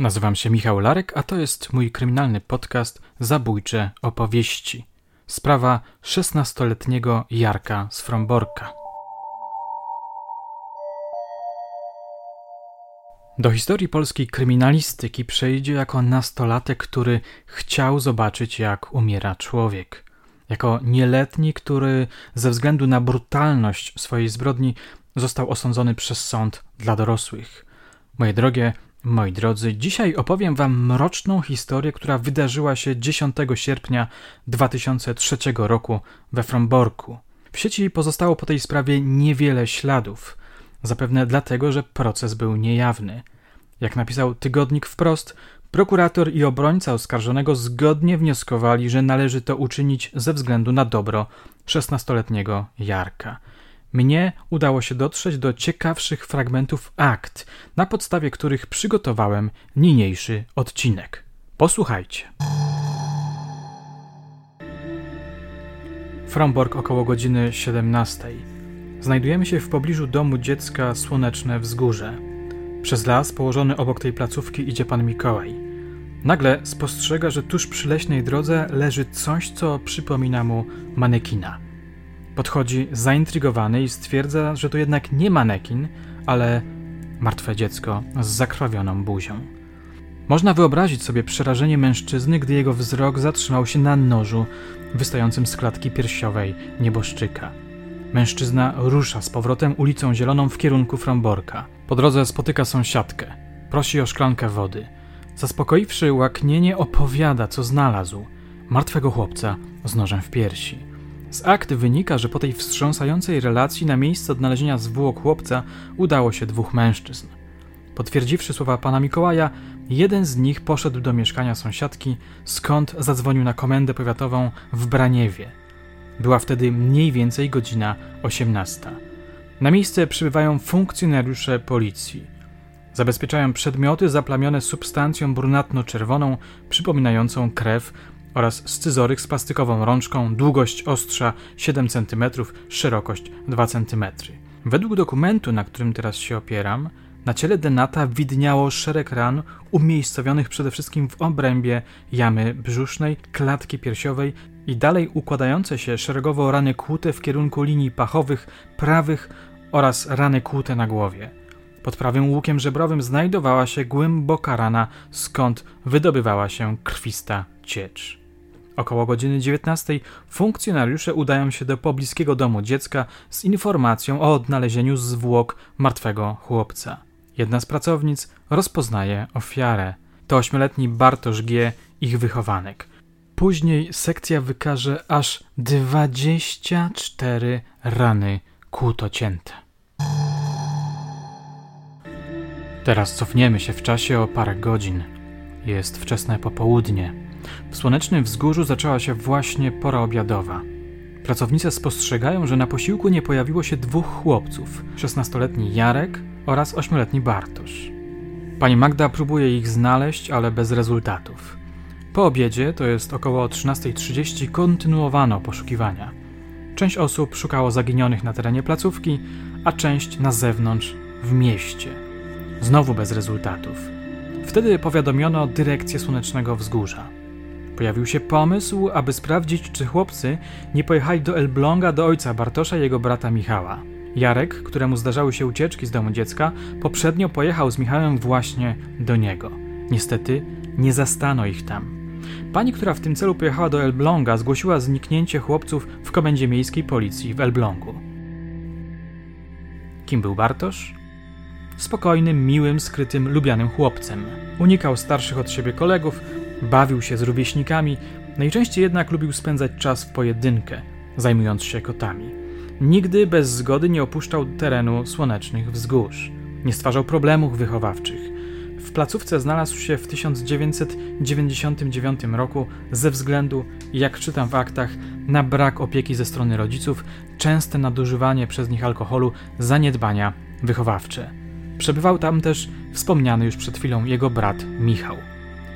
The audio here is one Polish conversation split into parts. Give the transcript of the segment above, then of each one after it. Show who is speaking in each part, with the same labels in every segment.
Speaker 1: Nazywam się Michał Larek, a to jest mój kryminalny podcast Zabójcze opowieści. Sprawa 16-letniego Jarka z Fromborka. Do historii polskiej kryminalistyki przejdzie jako nastolatek, który chciał zobaczyć, jak umiera człowiek. Jako nieletni, który ze względu na brutalność swojej zbrodni został osądzony przez sąd dla dorosłych. Moje drogie, Moi drodzy, dzisiaj opowiem Wam mroczną historię, która wydarzyła się 10 sierpnia 2003 roku we Fromborku. W sieci pozostało po tej sprawie niewiele śladów, zapewne dlatego, że proces był niejawny. Jak napisał tygodnik wprost, prokurator i obrońca oskarżonego zgodnie wnioskowali, że należy to uczynić ze względu na dobro 16-letniego Jarka. Mnie udało się dotrzeć do ciekawszych fragmentów akt, na podstawie których przygotowałem niniejszy odcinek. Posłuchajcie. Fromborg około godziny 17. Znajdujemy się w pobliżu domu dziecka Słoneczne Wzgórze. Przez las położony obok tej placówki idzie pan Mikołaj. Nagle spostrzega, że tuż przy leśnej drodze leży coś, co przypomina mu manekina – Podchodzi zaintrygowany i stwierdza, że to jednak nie manekin, ale martwe dziecko z zakrwawioną buzią. Można wyobrazić sobie przerażenie mężczyzny, gdy jego wzrok zatrzymał się na nożu wystającym z klatki piersiowej nieboszczyka. Mężczyzna rusza z powrotem ulicą Zieloną w kierunku Fromborka. Po drodze spotyka sąsiadkę. Prosi o szklankę wody. Zaspokoiwszy łaknienie, opowiada, co znalazł. Martwego chłopca z nożem w piersi. Z akt wynika, że po tej wstrząsającej relacji na miejsce odnalezienia zwłok chłopca udało się dwóch mężczyzn. Potwierdziwszy słowa pana Mikołaja, jeden z nich poszedł do mieszkania sąsiadki, skąd zadzwonił na komendę powiatową w Braniewie. Była wtedy mniej więcej godzina 18. Na miejsce przybywają funkcjonariusze policji. Zabezpieczają przedmioty zaplamione substancją brunatno-czerwoną, przypominającą krew oraz scyzoryk z plastikową rączką, długość ostrza 7 cm, szerokość 2 cm. Według dokumentu, na którym teraz się opieram, na ciele Denata widniało szereg ran umiejscowionych przede wszystkim w obrębie jamy brzusznej, klatki piersiowej i dalej układające się szeregowo rany kłute w kierunku linii pachowych, prawych oraz rany kłute na głowie. Pod prawym łukiem żebrowym znajdowała się głęboka rana, skąd wydobywała się krwista ciecz. Około godziny 19 funkcjonariusze udają się do pobliskiego domu dziecka z informacją o odnalezieniu zwłok martwego chłopca. Jedna z pracownic rozpoznaje ofiarę. To ośmioletni Bartosz G., ich wychowanek. Później sekcja wykaże aż 24 rany kłutocięte. Teraz cofniemy się w czasie o parę godzin. Jest wczesne popołudnie. W słonecznym wzgórzu zaczęła się właśnie pora obiadowa. Pracownice spostrzegają, że na posiłku nie pojawiło się dwóch chłopców: 16-letni Jarek oraz 8-letni Bartosz. Pani Magda próbuje ich znaleźć, ale bez rezultatów. Po obiedzie, to jest około 13.30, kontynuowano poszukiwania. Część osób szukało zaginionych na terenie placówki, a część na zewnątrz, w mieście. Znowu bez rezultatów. Wtedy powiadomiono dyrekcję Słonecznego Wzgórza. Pojawił się pomysł, aby sprawdzić, czy chłopcy nie pojechali do Elbląga do ojca Bartosza i jego brata Michała. Jarek, któremu zdarzały się ucieczki z domu dziecka, poprzednio pojechał z Michałem właśnie do niego. Niestety nie zastano ich tam. Pani, która w tym celu pojechała do Elbląga, zgłosiła zniknięcie chłopców w komendzie miejskiej policji w Elblągu. Kim był Bartosz? Spokojnym, miłym, skrytym, lubianym chłopcem. Unikał starszych od siebie kolegów, Bawił się z rówieśnikami, najczęściej jednak lubił spędzać czas w pojedynkę, zajmując się kotami. Nigdy bez zgody nie opuszczał terenu słonecznych wzgórz. Nie stwarzał problemów wychowawczych. W placówce znalazł się w 1999 roku ze względu, jak czytam w aktach, na brak opieki ze strony rodziców, częste nadużywanie przez nich alkoholu, zaniedbania wychowawcze. Przebywał tam też wspomniany już przed chwilą jego brat Michał.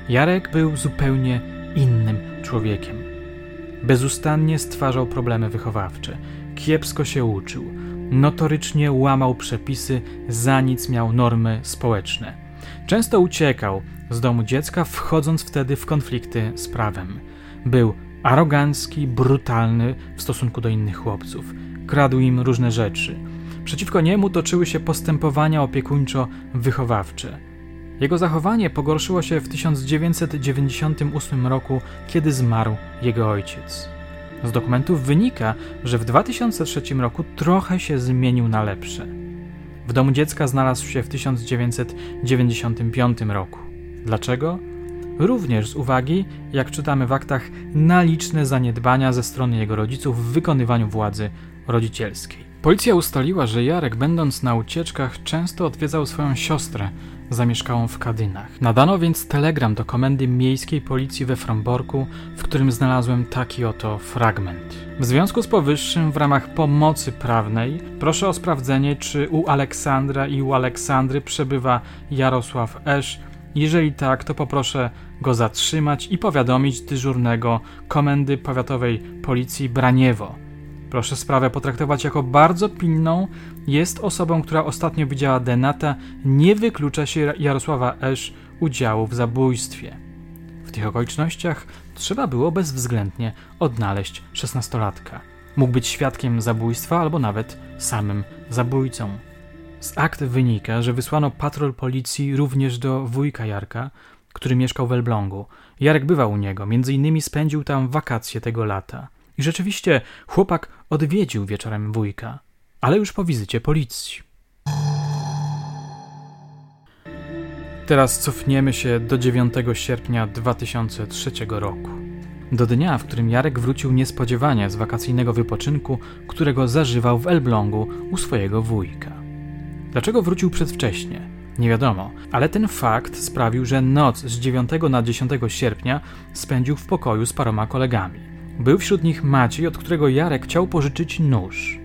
Speaker 1: Jarek był zupełnie innym człowiekiem. Bezustannie stwarzał problemy wychowawcze, kiepsko się uczył, notorycznie łamał przepisy, za nic miał normy społeczne. Często uciekał z domu dziecka, wchodząc wtedy w konflikty z prawem. Był arogancki, brutalny w stosunku do innych chłopców. Kradł im różne rzeczy. Przeciwko niemu toczyły się postępowania opiekuńczo-wychowawcze. Jego zachowanie pogorszyło się w 1998 roku, kiedy zmarł jego ojciec. Z dokumentów wynika, że w 2003 roku trochę się zmienił na lepsze. W domu dziecka znalazł się w 1995 roku. Dlaczego? Również z uwagi, jak czytamy w aktach, na liczne zaniedbania ze strony jego rodziców w wykonywaniu władzy rodzicielskiej. Policja ustaliła, że Jarek, będąc na ucieczkach, często odwiedzał swoją siostrę, zamieszkałą w Kadynach. Nadano więc telegram do komendy miejskiej policji we Fromborku, w którym znalazłem taki oto fragment. W związku z powyższym, w ramach pomocy prawnej, proszę o sprawdzenie, czy u Aleksandra i u Aleksandry przebywa Jarosław Esz. Jeżeli tak, to poproszę go zatrzymać i powiadomić dyżurnego komendy powiatowej policji Braniewo Proszę sprawę potraktować jako bardzo pilną. Jest osobą, która ostatnio widziała Denata. Nie wyklucza się Jarosława Esz udziału w zabójstwie. W tych okolicznościach trzeba było bezwzględnie odnaleźć szesnastolatka. Mógł być świadkiem zabójstwa albo nawet samym zabójcą. Z akt wynika, że wysłano patrol policji również do wujka Jarka, który mieszkał w Elblągu. Jarek bywał u niego, między innymi spędził tam wakacje tego lata. I rzeczywiście chłopak odwiedził wieczorem wujka, ale już po wizycie policji. Teraz cofniemy się do 9 sierpnia 2003 roku. Do dnia, w którym Jarek wrócił niespodziewanie z wakacyjnego wypoczynku, którego zażywał w Elblągu u swojego wujka. Dlaczego wrócił przedwcześnie? Nie wiadomo, ale ten fakt sprawił, że noc z 9 na 10 sierpnia spędził w pokoju z paroma kolegami. Był wśród nich Maciej, od którego Jarek chciał pożyczyć nóż.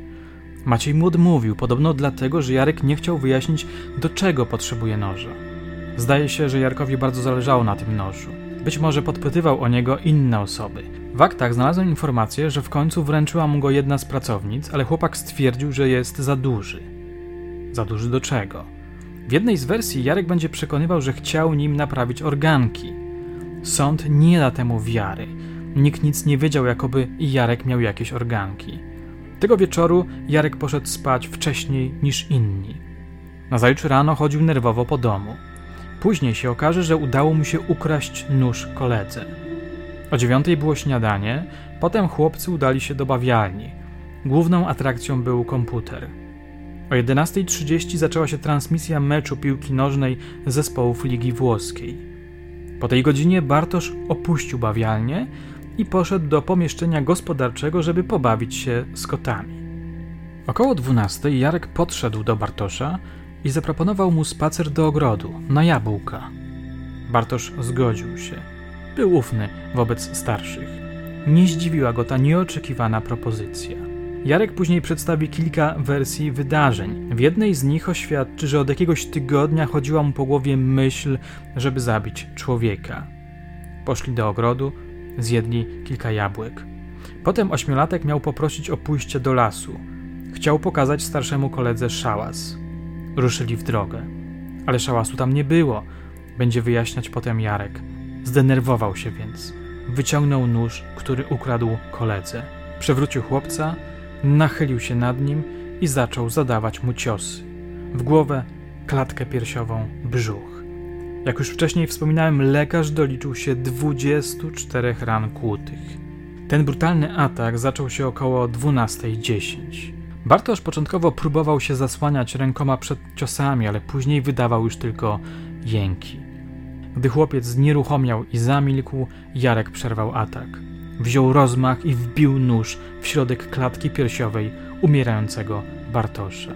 Speaker 1: Maciej mu odmówił, podobno dlatego, że Jarek nie chciał wyjaśnić, do czego potrzebuje noża. Zdaje się, że Jarkowi bardzo zależało na tym nożu. Być może podpytywał o niego inne osoby. W aktach znalazłem informację, że w końcu wręczyła mu go jedna z pracownic, ale chłopak stwierdził, że jest za duży. Za duży do czego? W jednej z wersji Jarek będzie przekonywał, że chciał nim naprawić organki. Sąd nie da temu wiary. Nikt nic nie wiedział, jakoby Jarek miał jakieś organki. Tego wieczoru Jarek poszedł spać wcześniej niż inni. Nazajutrz rano chodził nerwowo po domu. Później się okaże, że udało mu się ukraść nóż koledze. O dziewiątej było śniadanie, potem chłopcy udali się do bawialni. Główną atrakcją był komputer. O 11.30 zaczęła się transmisja meczu piłki nożnej zespołów Ligi Włoskiej. Po tej godzinie Bartosz opuścił bawialnię i poszedł do pomieszczenia gospodarczego, żeby pobawić się z kotami. Około dwunastej Jarek podszedł do Bartosza i zaproponował mu spacer do ogrodu, na jabłka. Bartosz zgodził się. Był ufny wobec starszych. Nie zdziwiła go ta nieoczekiwana propozycja. Jarek później przedstawi kilka wersji wydarzeń. W jednej z nich oświadczy, że od jakiegoś tygodnia chodziła mu po głowie myśl, żeby zabić człowieka. Poszli do ogrodu, Zjedli kilka jabłek. Potem ośmiolatek miał poprosić o pójście do lasu. Chciał pokazać starszemu koledze szałas. Ruszyli w drogę. Ale szałasu tam nie było. Będzie wyjaśniać potem Jarek. Zdenerwował się więc. Wyciągnął nóż, który ukradł koledze. Przewrócił chłopca, nachylił się nad nim i zaczął zadawać mu ciosy. W głowę, klatkę piersiową, brzuch. Jak już wcześniej wspominałem, lekarz doliczył się 24 ran kłutych. Ten brutalny atak zaczął się około 12.10. Bartosz początkowo próbował się zasłaniać rękoma przed ciosami, ale później wydawał już tylko jęki. Gdy chłopiec znieruchomiał i zamilkł, Jarek przerwał atak. Wziął rozmach i wbił nóż w środek klatki piersiowej umierającego Bartosza.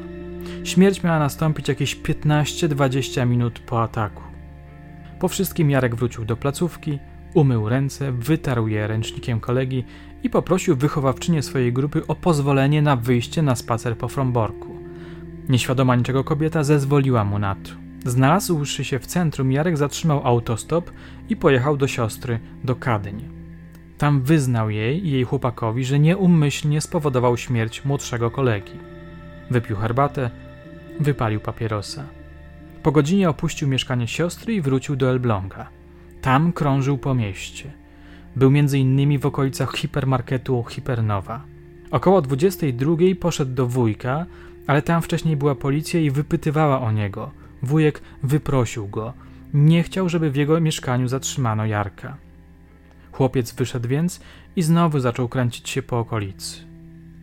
Speaker 1: Śmierć miała nastąpić jakieś 15-20 minut po ataku. Po wszystkim Jarek wrócił do placówki, umył ręce, wytarł je ręcznikiem kolegi i poprosił wychowawczynię swojej grupy o pozwolenie na wyjście na spacer po Fromborku. Nieświadoma niczego kobieta zezwoliła mu na to. Znalazłszy się w centrum, Jarek zatrzymał autostop i pojechał do siostry, do Kadyń. Tam wyznał jej i jej chłopakowi, że nieumyślnie spowodował śmierć młodszego kolegi. Wypił herbatę, wypalił papierosa. Po godzinie opuścił mieszkanie siostry i wrócił do Elbląga. Tam krążył po mieście. Był między innymi w okolicach hipermarketu Hipernowa. Około 22 poszedł do wujka, ale tam wcześniej była policja i wypytywała o niego. Wujek wyprosił go. Nie chciał, żeby w jego mieszkaniu zatrzymano Jarka. Chłopiec wyszedł więc i znowu zaczął kręcić się po okolicy.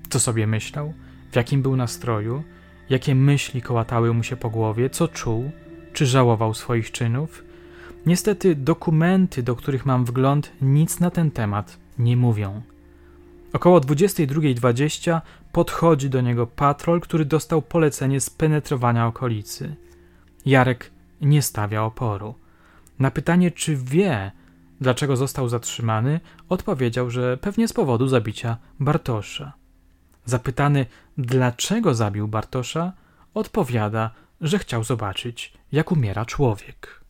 Speaker 1: Co sobie myślał? W jakim był nastroju? Jakie myśli kołatały mu się po głowie? Co czuł? Czy żałował swoich czynów? Niestety dokumenty, do których mam wgląd, nic na ten temat nie mówią. Około 22.20 podchodzi do niego patrol, który dostał polecenie spenetrowania okolicy. Jarek nie stawia oporu. Na pytanie, czy wie, dlaczego został zatrzymany, odpowiedział, że pewnie z powodu zabicia Bartosza. Zapytany, dlaczego zabił Bartosza, odpowiada, że chciał zobaczyć, jak umiera człowiek.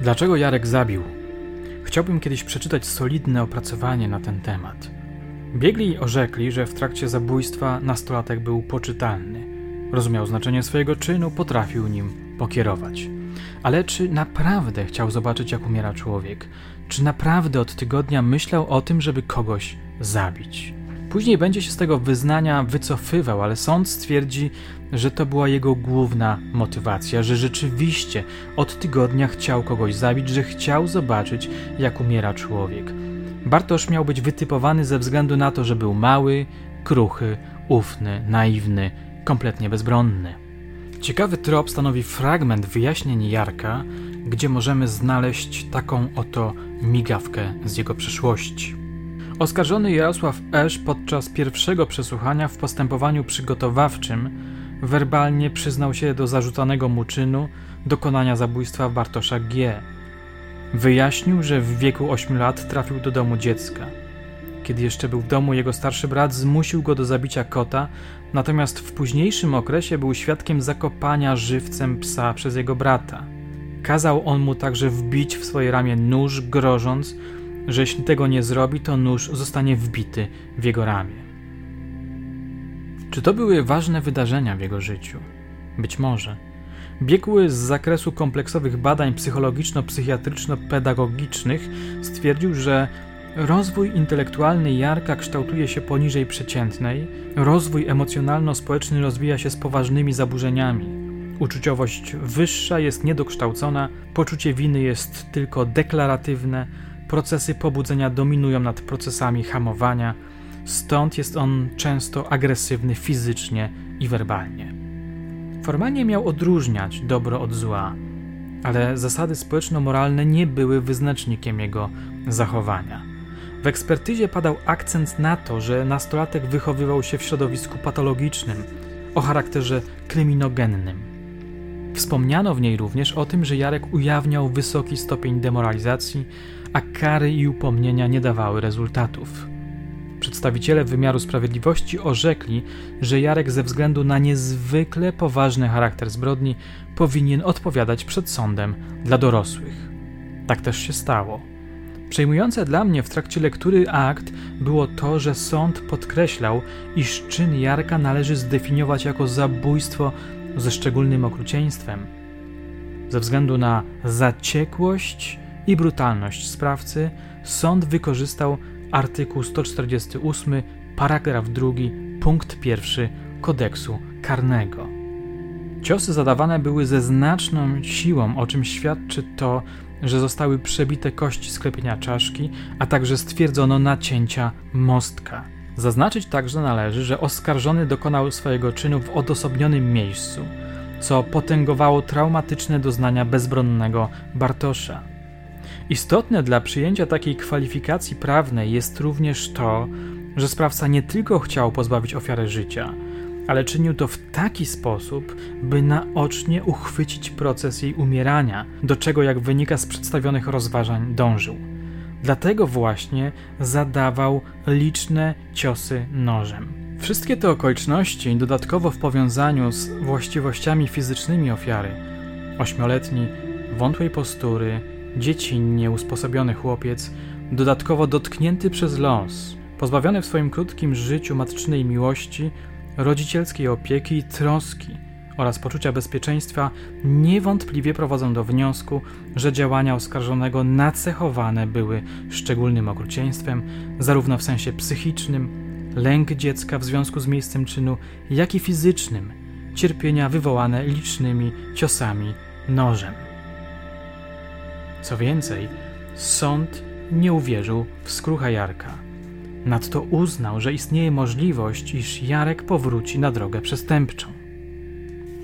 Speaker 1: Dlaczego Jarek zabił? Chciałbym kiedyś przeczytać solidne opracowanie na ten temat. Biegli orzekli, że w trakcie zabójstwa nastolatek był poczytalny. Rozumiał znaczenie swojego czynu, potrafił nim pokierować. Ale czy naprawdę chciał zobaczyć, jak umiera człowiek? Czy naprawdę od tygodnia myślał o tym, żeby kogoś zabić? Później będzie się z tego wyznania wycofywał, ale sąd stwierdzi, że to była jego główna motywacja, że rzeczywiście od tygodnia chciał kogoś zabić, że chciał zobaczyć, jak umiera człowiek. Bartosz miał być wytypowany ze względu na to, że był mały, kruchy, ufny, naiwny, kompletnie bezbronny. Ciekawy trop stanowi fragment wyjaśnień Jarka, gdzie możemy znaleźć taką oto migawkę z jego przeszłości. Oskarżony Jarosław Esz podczas pierwszego przesłuchania w postępowaniu przygotowawczym werbalnie przyznał się do zarzucanego mu czynu dokonania zabójstwa Bartosza G. Wyjaśnił, że w wieku 8 lat trafił do domu dziecka. Kiedy jeszcze był w domu, jego starszy brat zmusił go do zabicia kota, natomiast w późniejszym okresie był świadkiem zakopania żywcem psa przez jego brata. Kazał on mu także wbić w swoje ramię nóż, grożąc, że jeśli tego nie zrobi, to nóż zostanie wbity w jego ramię. Czy to były ważne wydarzenia w jego życiu? Być może. Biegły z zakresu kompleksowych badań psychologiczno-psychiatryczno-pedagogicznych stwierdził, że rozwój intelektualny Jarka kształtuje się poniżej przeciętnej, rozwój emocjonalno-społeczny rozwija się z poważnymi zaburzeniami. Uczuciowość wyższa jest niedokształcona, poczucie winy jest tylko deklaratywne, procesy pobudzenia dominują nad procesami hamowania, stąd jest on często agresywny fizycznie i werbalnie. Formalnie miał odróżniać dobro od zła, ale zasady społeczno-moralne nie były wyznacznikiem jego zachowania. W ekspertyzie padał akcent na to, że nastolatek wychowywał się w środowisku patologicznym o charakterze kryminogennym. Wspomniano w niej również o tym, że Jarek ujawniał wysoki stopień demoralizacji, a kary i upomnienia nie dawały rezultatów. Przedstawiciele wymiaru sprawiedliwości orzekli, że Jarek ze względu na niezwykle poważny charakter zbrodni powinien odpowiadać przed sądem dla dorosłych. Tak też się stało. Przejmujące dla mnie w trakcie lektury akt było to, że sąd podkreślał, iż czyn Jarka należy zdefiniować jako zabójstwo ze szczególnym okrucieństwem. Ze względu na zaciekłość i brutalność sprawcy, sąd wykorzystał artykuł 148, paragraf 2, punkt 1 kodeksu karnego. Ciosy zadawane były ze znaczną siłą, o czym świadczy to, że zostały przebite kości sklepienia czaszki, a także stwierdzono nacięcia mostka. Zaznaczyć także należy, że oskarżony dokonał swojego czynu w odosobnionym miejscu, co potęgowało traumatyczne doznania bezbronnego Bartosza. Istotne dla przyjęcia takiej kwalifikacji prawnej jest również to, że sprawca nie tylko chciał pozbawić ofiarę życia, ale czynił to w taki sposób, by naocznie uchwycić proces jej umierania, do czego, jak wynika z przedstawionych rozważań, dążył. Dlatego właśnie zadawał liczne ciosy nożem. Wszystkie te okoliczności, dodatkowo w powiązaniu z właściwościami fizycznymi ofiary, ośmioletni, wątłej postury, dziecinnie usposobiony chłopiec, dodatkowo dotknięty przez los, pozbawiony w swoim krótkim życiu matczynej miłości, rodzicielskiej opieki i troski, oraz poczucia bezpieczeństwa niewątpliwie prowadzą do wniosku, że działania oskarżonego nacechowane były szczególnym okrucieństwem, zarówno w sensie psychicznym, lęk dziecka w związku z miejscem czynu, jak i fizycznym, cierpienia wywołane licznymi ciosami nożem. Co więcej, sąd nie uwierzył w skrucha Jarka. Nadto uznał, że istnieje możliwość, iż Jarek powróci na drogę przestępczą.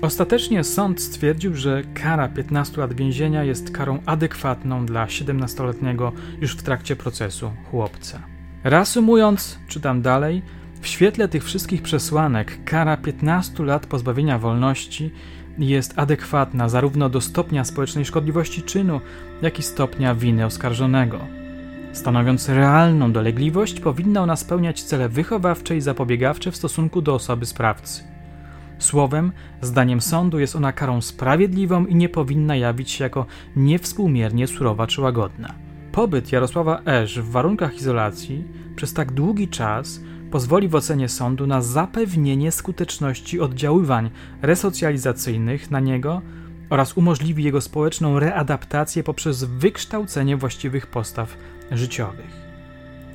Speaker 1: Ostatecznie sąd stwierdził, że kara 15 lat więzienia jest karą adekwatną dla 17-letniego już w trakcie procesu chłopca. Reasumując, czytam dalej, w świetle tych wszystkich przesłanek kara 15 lat pozbawienia wolności jest adekwatna zarówno do stopnia społecznej szkodliwości czynu, jak i stopnia winy oskarżonego. Stanowiąc realną dolegliwość, powinna ona spełniać cele wychowawcze i zapobiegawcze w stosunku do osoby sprawcy. Słowem, zdaniem sądu jest ona karą sprawiedliwą i nie powinna jawić się jako niewspółmiernie surowa czy łagodna. Pobyt Jarosława Esz w warunkach izolacji przez tak długi czas pozwoli w ocenie sądu na zapewnienie skuteczności oddziaływań resocjalizacyjnych na niego oraz umożliwi jego społeczną readaptację poprzez wykształcenie właściwych postaw życiowych.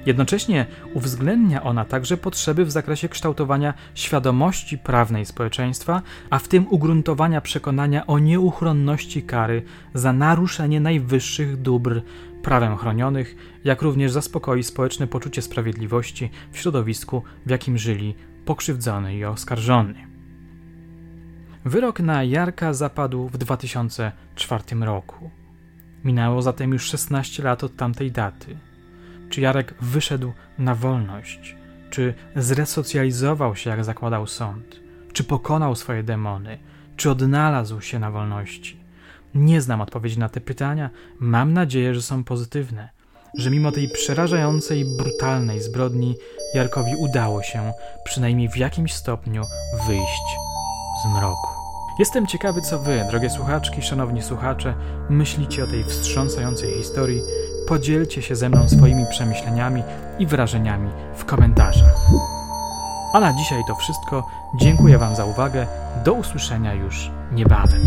Speaker 1: Jednocześnie uwzględnia ona także potrzeby w zakresie kształtowania świadomości prawnej społeczeństwa, a w tym ugruntowania przekonania o nieuchronności kary za naruszenie najwyższych dóbr prawem chronionych, jak również zaspokoi społeczne poczucie sprawiedliwości w środowisku, w jakim żyli pokrzywdzony i oskarżony. Wyrok na Jarka zapadł w 2004 roku. Minęło zatem już 16 lat od tamtej daty. Czy Jarek wyszedł na wolność? Czy zresocjalizował się, jak zakładał sąd? Czy pokonał swoje demony? Czy odnalazł się na wolności? Nie znam odpowiedzi na te pytania. Mam nadzieję, że są pozytywne. Że mimo tej przerażającej, brutalnej zbrodni, Jarkowi udało się, przynajmniej w jakimś stopniu, wyjść z mroku. Jestem ciekawy, co wy, drogie słuchaczki, szanowni słuchacze, myślicie o tej wstrząsającej historii. Podzielcie się ze mną swoimi przemyśleniami i wrażeniami w komentarzach. A na dzisiaj to wszystko. Dziękuję Wam za uwagę. Do usłyszenia już niebawem.